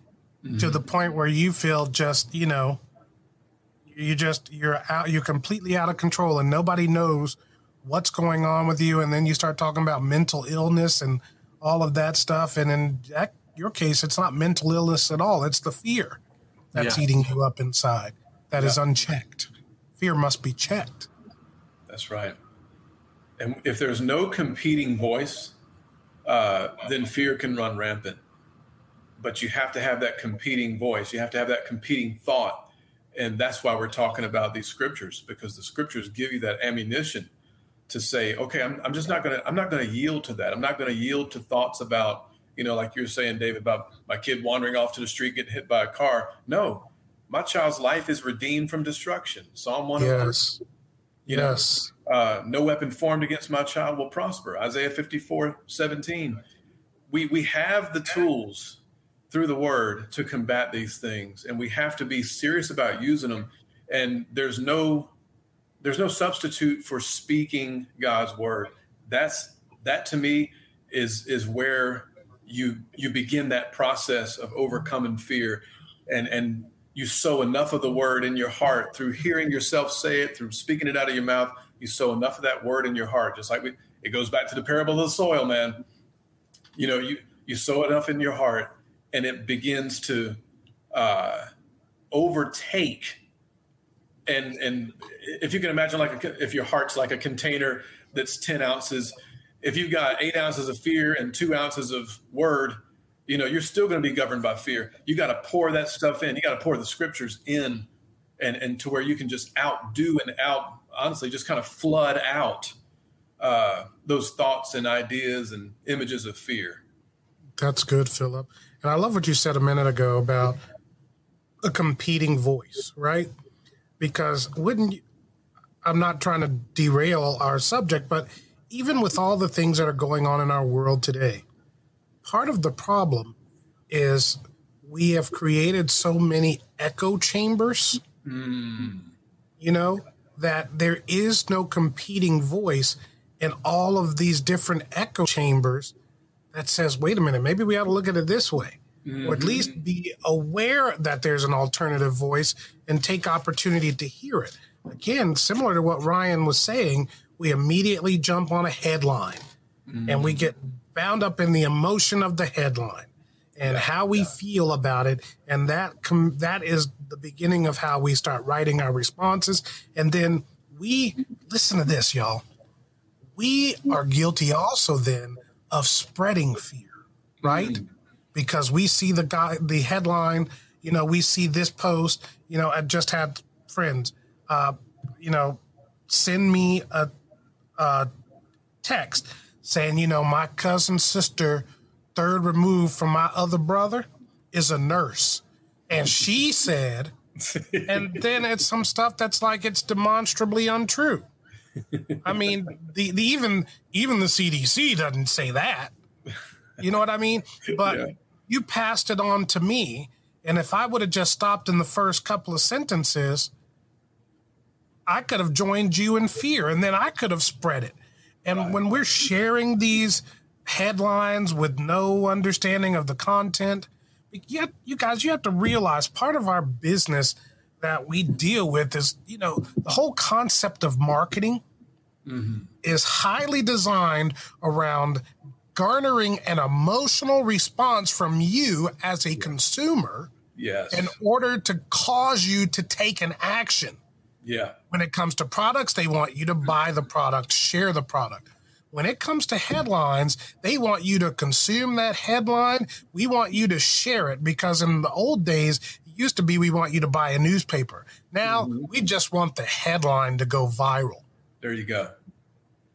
to the point where you feel just, you know, you just, you're out, you're completely out of control and nobody knows what's going on with you. And then you start talking about mental illness and all of that stuff. And in that, your case, it's not mental illness at all. It's the fear that's Yeah. eating you up inside that is Yeah. unchecked. Fear must be checked. That's right. And if there's no competing voice, uh, then fear can run rampant. But you have to have that competing voice. You have to have that competing thought. And that's why we're talking about these scriptures, because the scriptures give you that ammunition to say, okay, I'm, I'm just not going to, I'm not going to yield to that. I'm not going to yield to thoughts about, you know, like you're saying, David, about my kid wandering off to the street, getting hit by a car. No, my child's life is redeemed from destruction. Psalm 103. Yes. You know, yes. uh, no weapon formed against my child will prosper. Isaiah 54, 17. We, we have the tools through the word to combat these things, and we have to be serious about using them. And there's no there's no substitute for speaking God's word. That's that to me is is where you you begin that process of overcoming fear and and you sow enough of the word in your heart through hearing yourself say it through speaking it out of your mouth you sow enough of that word in your heart just like we, it goes back to the parable of the soil man you know you you sow enough in your heart and it begins to uh, overtake and and if you can imagine like a, if your heart's like a container that's 10 ounces if you've got eight ounces of fear and two ounces of word you know you're still going to be governed by fear. You got to pour that stuff in. You got to pour the scriptures in and and to where you can just outdo and out honestly just kind of flood out uh, those thoughts and ideas and images of fear. That's good, Philip. And I love what you said a minute ago about a competing voice, right? Because wouldn't you, I'm not trying to derail our subject, but even with all the things that are going on in our world today, part of the problem is we have created so many echo chambers, Mm. you know, that there is no competing voice in all of these different echo chambers that says, wait a minute, maybe we ought to look at it this way. Or at least mm-hmm. be aware that there's an alternative voice and take opportunity to hear it. Again, similar to what Ryan was saying, we immediately jump on a headline and we mm-hmm. get bound up in the emotion of the headline and how we feel about it and that com- that is the beginning of how we start writing our responses and then we listen to this y'all we are guilty also then of spreading fear right? Because we see the guy the headline you know we see this post you know i just had friends uh you know send me a, a text saying you know my cousin's sister third removed from my other brother is a nurse. And she said [laughs] and then it's some stuff that's like it's demonstrably untrue i mean the, the even even the cdc doesn't say that. You know what i mean? But Yeah. you passed it on to me and if i would have just stopped in the first couple of sentences i could have joined you in fear and then i could have spread it. And when we're sharing these headlines with no understanding of the content yet you guys you have to realize part of our business that we deal with is you know the whole concept of marketing mm-hmm. is highly designed around garnering an emotional response from you as a consumer Yes. in order to cause you to take an action yeah. when it comes to products, they want you to buy the product, share the product. When it comes to headlines, they want you to consume that headline. We want you to share it because in the old days, used to be we want you to buy a newspaper. Now mm-hmm. we just want the headline to go viral. There you go.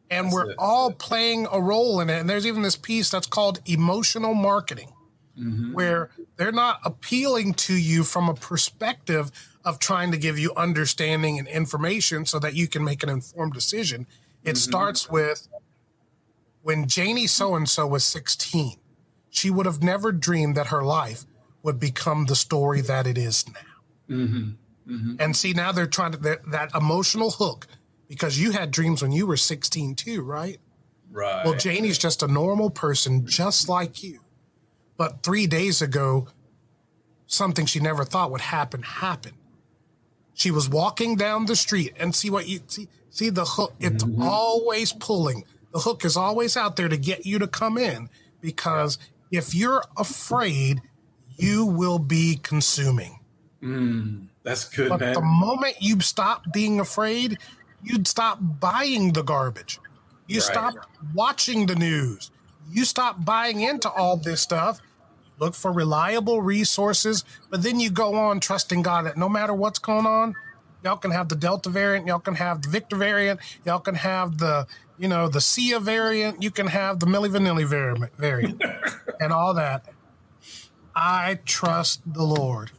And That's we're it. all playing a role in it. And there's even this piece that's called emotional marketing mm-hmm. where they're not appealing to you from a perspective of trying to give you understanding and information so that you can make an informed decision. It mm-hmm. starts with when Janie so and so was 16, she would have never dreamed that her life would become the story that it is now. Mm-hmm. Mm-hmm. And see, now they're trying to, that, that emotional hook, because you had dreams when you were 16 too, right? Right. Well, Janie's just a normal person, just like you. But three days ago, something she never thought would happen happened. She was walking down the street and see what you see. See the hook. It's mm-hmm. always pulling. The hook is always out there to get you to come in because if you're afraid, you will be consuming. Mm, that's good, But man. the moment you stop being afraid, you'd stop buying the garbage. You Right. stop watching the news. You stop buying into all this stuff. Look for reliable resources, but then you go on trusting God that no matter what's going on, y'all can have the Delta variant, y'all can have the Victor variant, y'all can have the, you know, the Sia variant, you can have the Milli Vanilli variant, variant [laughs] and all that. I trust the Lord.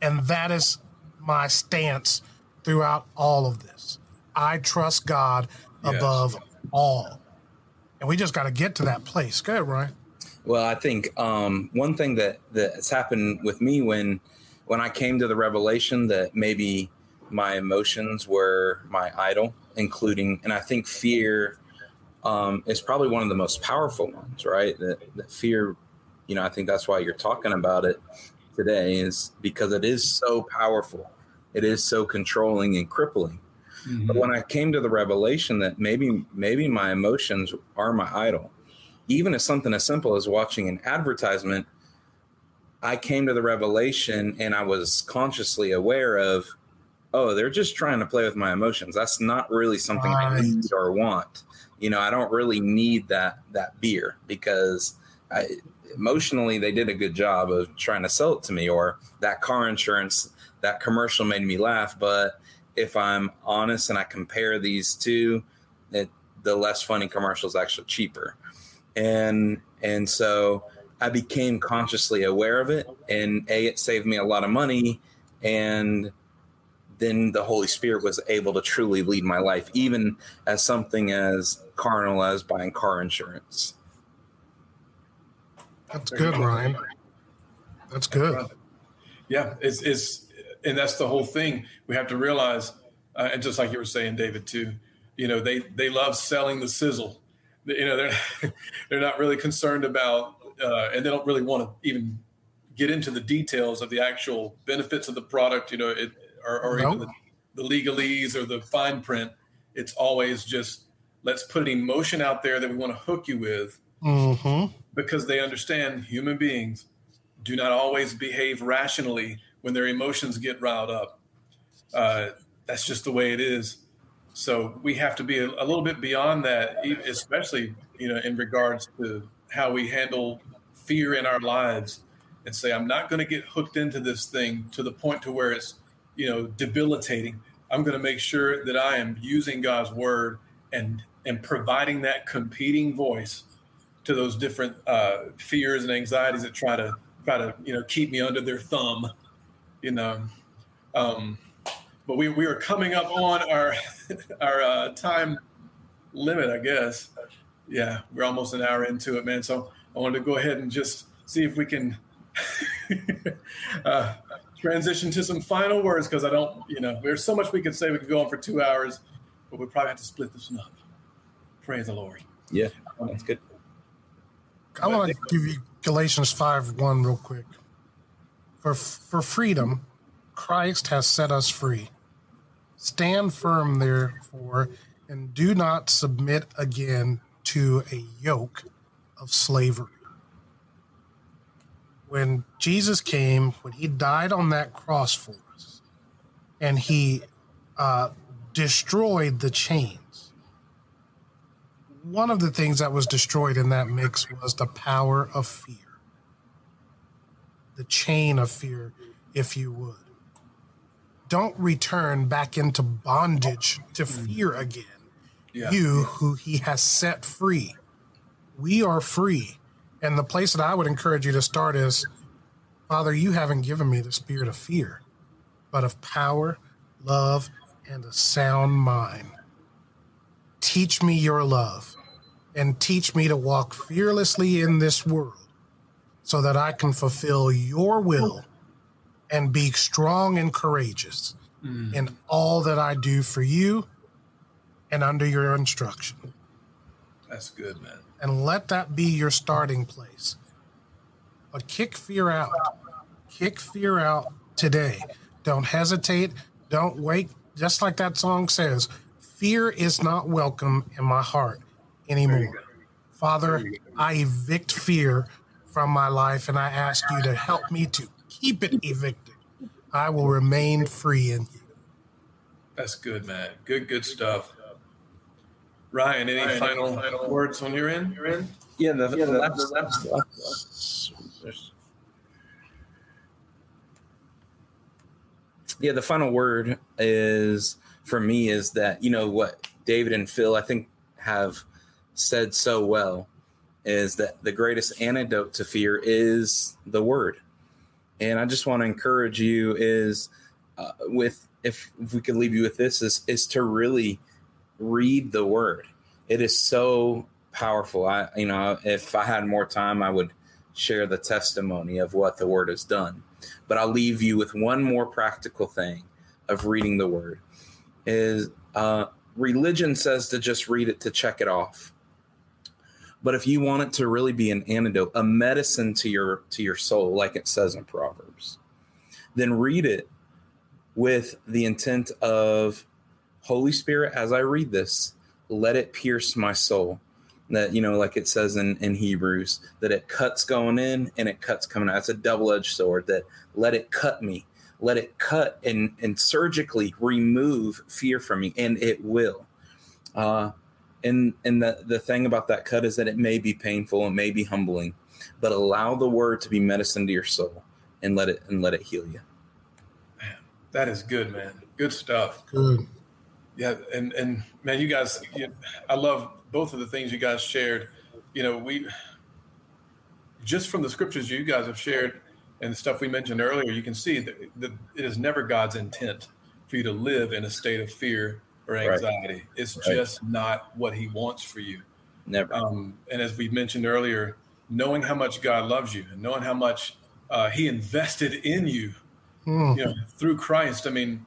And that is my stance throughout all of this. I trust God Yes. above all. And we just got to get to that place. Go ahead, Ryan. Well, I think um, one thing that that's happened with me when when I came to the revelation that maybe my emotions were my idol, including, and I think fear um, is probably one of the most powerful ones, right? That, that fear, you know, I think that's why you're talking about it today, is because it is so powerful, it is so controlling and crippling. But mm-hmm. when I came to the revelation that maybe maybe my emotions are my idol, even as something as simple as watching an advertisement, I came to the revelation and I was consciously aware of, oh, they're just trying to play with my emotions. That's not really something I need or want. You know, I don't really need that that beer because I, emotionally they did a good job of trying to sell it to me. Or that car insurance, that commercial made me laugh. But if I'm honest and I compare these two, it, the less funny commercial is actually cheaper and and so I became consciously aware of it, and a it saved me a lot of money, and then the Holy Spirit was able to truly lead my life, even as something as carnal as buying car insurance. That's good, Ryan. That's good. Yeah, it's, it's and that's the whole thing. We have to realize, uh, and just like you were saying, David, too, you know, they they love selling the sizzle. You know, they're [laughs] they're not really concerned about, uh, and they don't really want to even get into the details of the actual benefits of the product. You know, it, or, or nope. even the, the legalese or the fine print. It's always just let's put an emotion out there that we want to hook you with, mm-hmm. because they understand human beings do not always behave rationally when their emotions get riled up. Uh, that's just the way it is. So we have to be a, a, little bit beyond that, especially you know in regards to how we handle fear in our lives, and say I'm not going to get hooked into this thing to the point to where it's you know debilitating. I'm going to make sure that I am using God's word and and providing that competing voice to those different uh, fears and anxieties that try to try to you know keep me under their thumb, you know. Um, but we we are coming up on our [laughs] our uh, time limit, I guess. Yeah, we're almost an hour into it, man. So I wanted to go ahead and just see if we can [laughs] uh, transition to some final words because I don't, you know, there's so much we could say. We could go on for two hours, but we probably have to split this one up. Praise the Lord. Yeah, that's good. I want to give you Galatians 5 1 real quick. For, for freedom, Christ has set us free. Stand firm, therefore, and do not submit again to a yoke of slavery. When Jesus came, when he died on that cross for us, and he uh, destroyed the chain, one of the things that was destroyed in that mix was the power of fear, the chain of fear, if you would. Don't return back into bondage to hmm. fear again. Yeah. You, who he has set free. We are free. And the place that I would encourage you to start is Father, you haven't given me the spirit of fear, but of power, love, and a sound mind. Teach me your love and teach me to walk fearlessly in this world so that I can fulfill your will and be strong and courageous mm. in all that I do for you and under your instruction. That's good, man. And let that be your starting place. But kick fear out. Kick fear out today. Don't hesitate. Don't wait. Just like that song says, fear is not welcome in my heart anymore. Father, I evict fear from my life and I ask you to help me to keep it evicted. I will remain free in you. That's good, man. Good, good stuff. Ryan, any Ryan, final, final words on your end? Your end? Yeah, the, yeah, the, the, the, yeah, the final word is for me is that you know what David and Phil I think have said so well is that the greatest antidote to fear is the word. And I just want to encourage you is uh, with if, if we could leave you with this is is to really read the word. It is so powerful. I you know if I had more time I would share the testimony of what the word has done. But I'll leave you with one more practical thing of reading the word is uh, religion says to just read it to check it off but if you want it to really be an antidote, a medicine to your to your soul, like it says in Proverbs, then read it with the intent of Holy Spirit, as I read this, let it pierce my soul. That, you know, like it says in, in Hebrews, that it cuts going in and it cuts coming out. It's a double edged sword that let it cut me, let it cut and, and surgically remove fear from me, and it will. Uh, and and the the thing about that cut is that it may be painful and may be humbling but allow the word to be medicine to your soul and let it and let it heal you. Man that is good man. Good stuff. Good. Yeah and and man you guys you, i love both of the things you guys shared. You know we just from the scriptures you guys have shared and the stuff we mentioned earlier you can see that, that it is never god's intent for you to live in a state of fear or Right. anxiety. It's Right. just not what He wants for you. Never. Um, and as we mentioned earlier, knowing how much God loves you and knowing how much uh, He invested in you, Mm. you know, through Christ. I mean,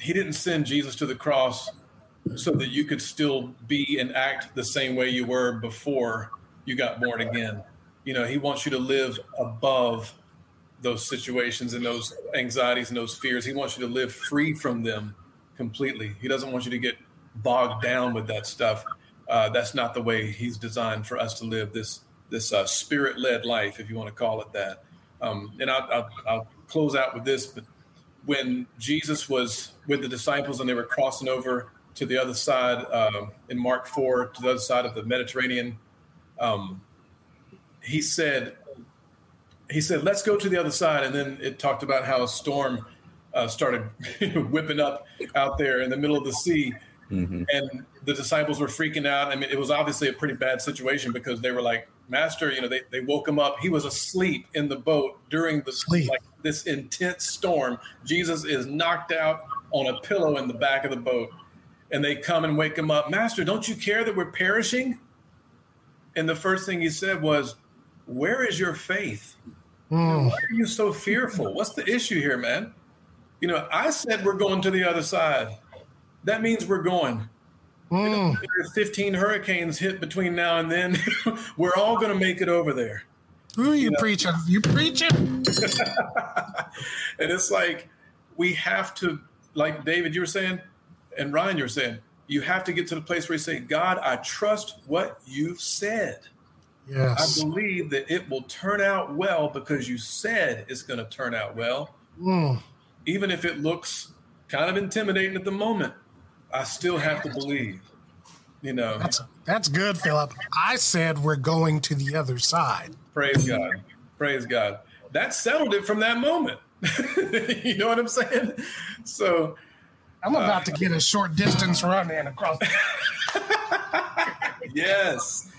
He didn't send Jesus to the cross so that you could still be and act the same way you were before you got born again. You know, He wants you to live above those situations and those anxieties and those fears. He wants you to live free from them completely. He doesn't want you to get bogged down with that stuff. Uh, that's not the way He's designed for us to live this this uh, spirit-led life, if you want to call it that. Um, and I'll, I'll, I'll close out with this, but when Jesus was with the disciples and they were crossing over to the other side um, in Mark 4, to the other side of the Mediterranean, um, he said, he said, let's go to the other side. And then it talked about how a storm uh, started [laughs] whipping up out there in the middle of the sea. hmm And the disciples were freaking out. I mean, it was obviously a pretty bad situation because they were like, Master, you know, they, they woke him up. He was asleep in the boat during the Sleep. like this intense storm. Jesus is knocked out on a pillow in the back of the boat. And they come and wake him up. Master, don't you care that we're perishing? And the first thing he said was, Where is your faith? Mm. Why are you so fearful? What's the issue here, man? You know, I said we're going to the other side. That means we're going. Mm. There are 15 hurricanes hit between now and then. [laughs] we're all going to make it over there. Who are you preaching? You preaching? [laughs] [laughs] and it's like we have to, like David, you were saying, and Ryan, you were saying, you have to get to the place where you say, God, I trust what you've said. I believe that it will turn out well because you said it's going to turn out well. Mm. even if it looks kind of intimidating at the moment, I still have to believe. You know, That's that's good, Philip. I said we're going to the other side. praise God. Praise God. That settled it from that moment. [laughs] you know what I'm saying? So, I'm about to get a short distance run in across. [laughs] yes.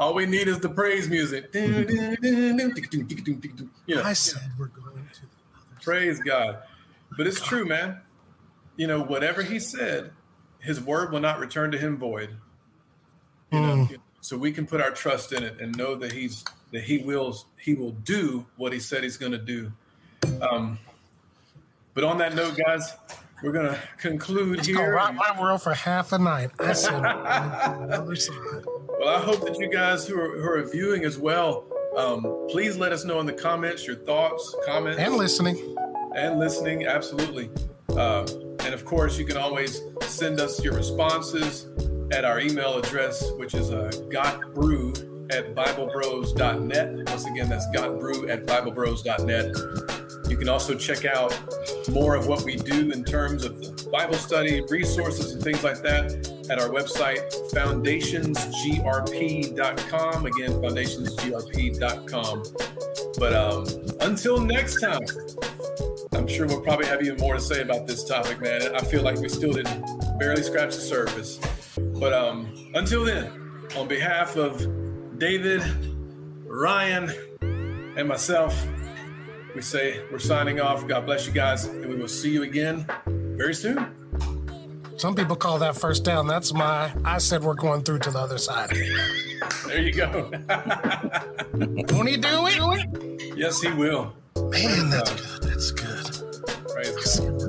All we need is the praise music. [laughs] You know, I said we're going to. praise God. But it's true, man. You know, whatever he said, his word will not return to him void. You know, Mm. so we can put our trust in it and know that he's that he will he will do what he said he's going to do. Um, but on that note, guys, we're going to conclude Go here. rock my world for half a night. I said to the other side. Well, I hope that you guys who are, who are viewing as well, um, please let us know in the comments your thoughts, comments, And listening. and listening. Absolutely. Uh, and of course, you can always send us your responses at our email address, which is uh, gotbrew at biblebros.net. Once again, that's gotbrew at biblebros.net. You can also check out more of what we do in terms of Bible study, resources, and things like that at our website, foundationsgrp.com. Again, foundationsgrp.com. But um, until next time, I'm sure we'll probably have even more to say about this topic, man. I feel like we still didn't barely scratch the surface. But um, until then, on behalf of David, Ryan, and myself, we say we're signing off. God bless you guys, and we will see you again very soon. Some people call that first down. That's my, I said we're going through to the other side. there you go. [laughs] Won't he do it? Yes, he will. Man, that's good. That's good. Praise God.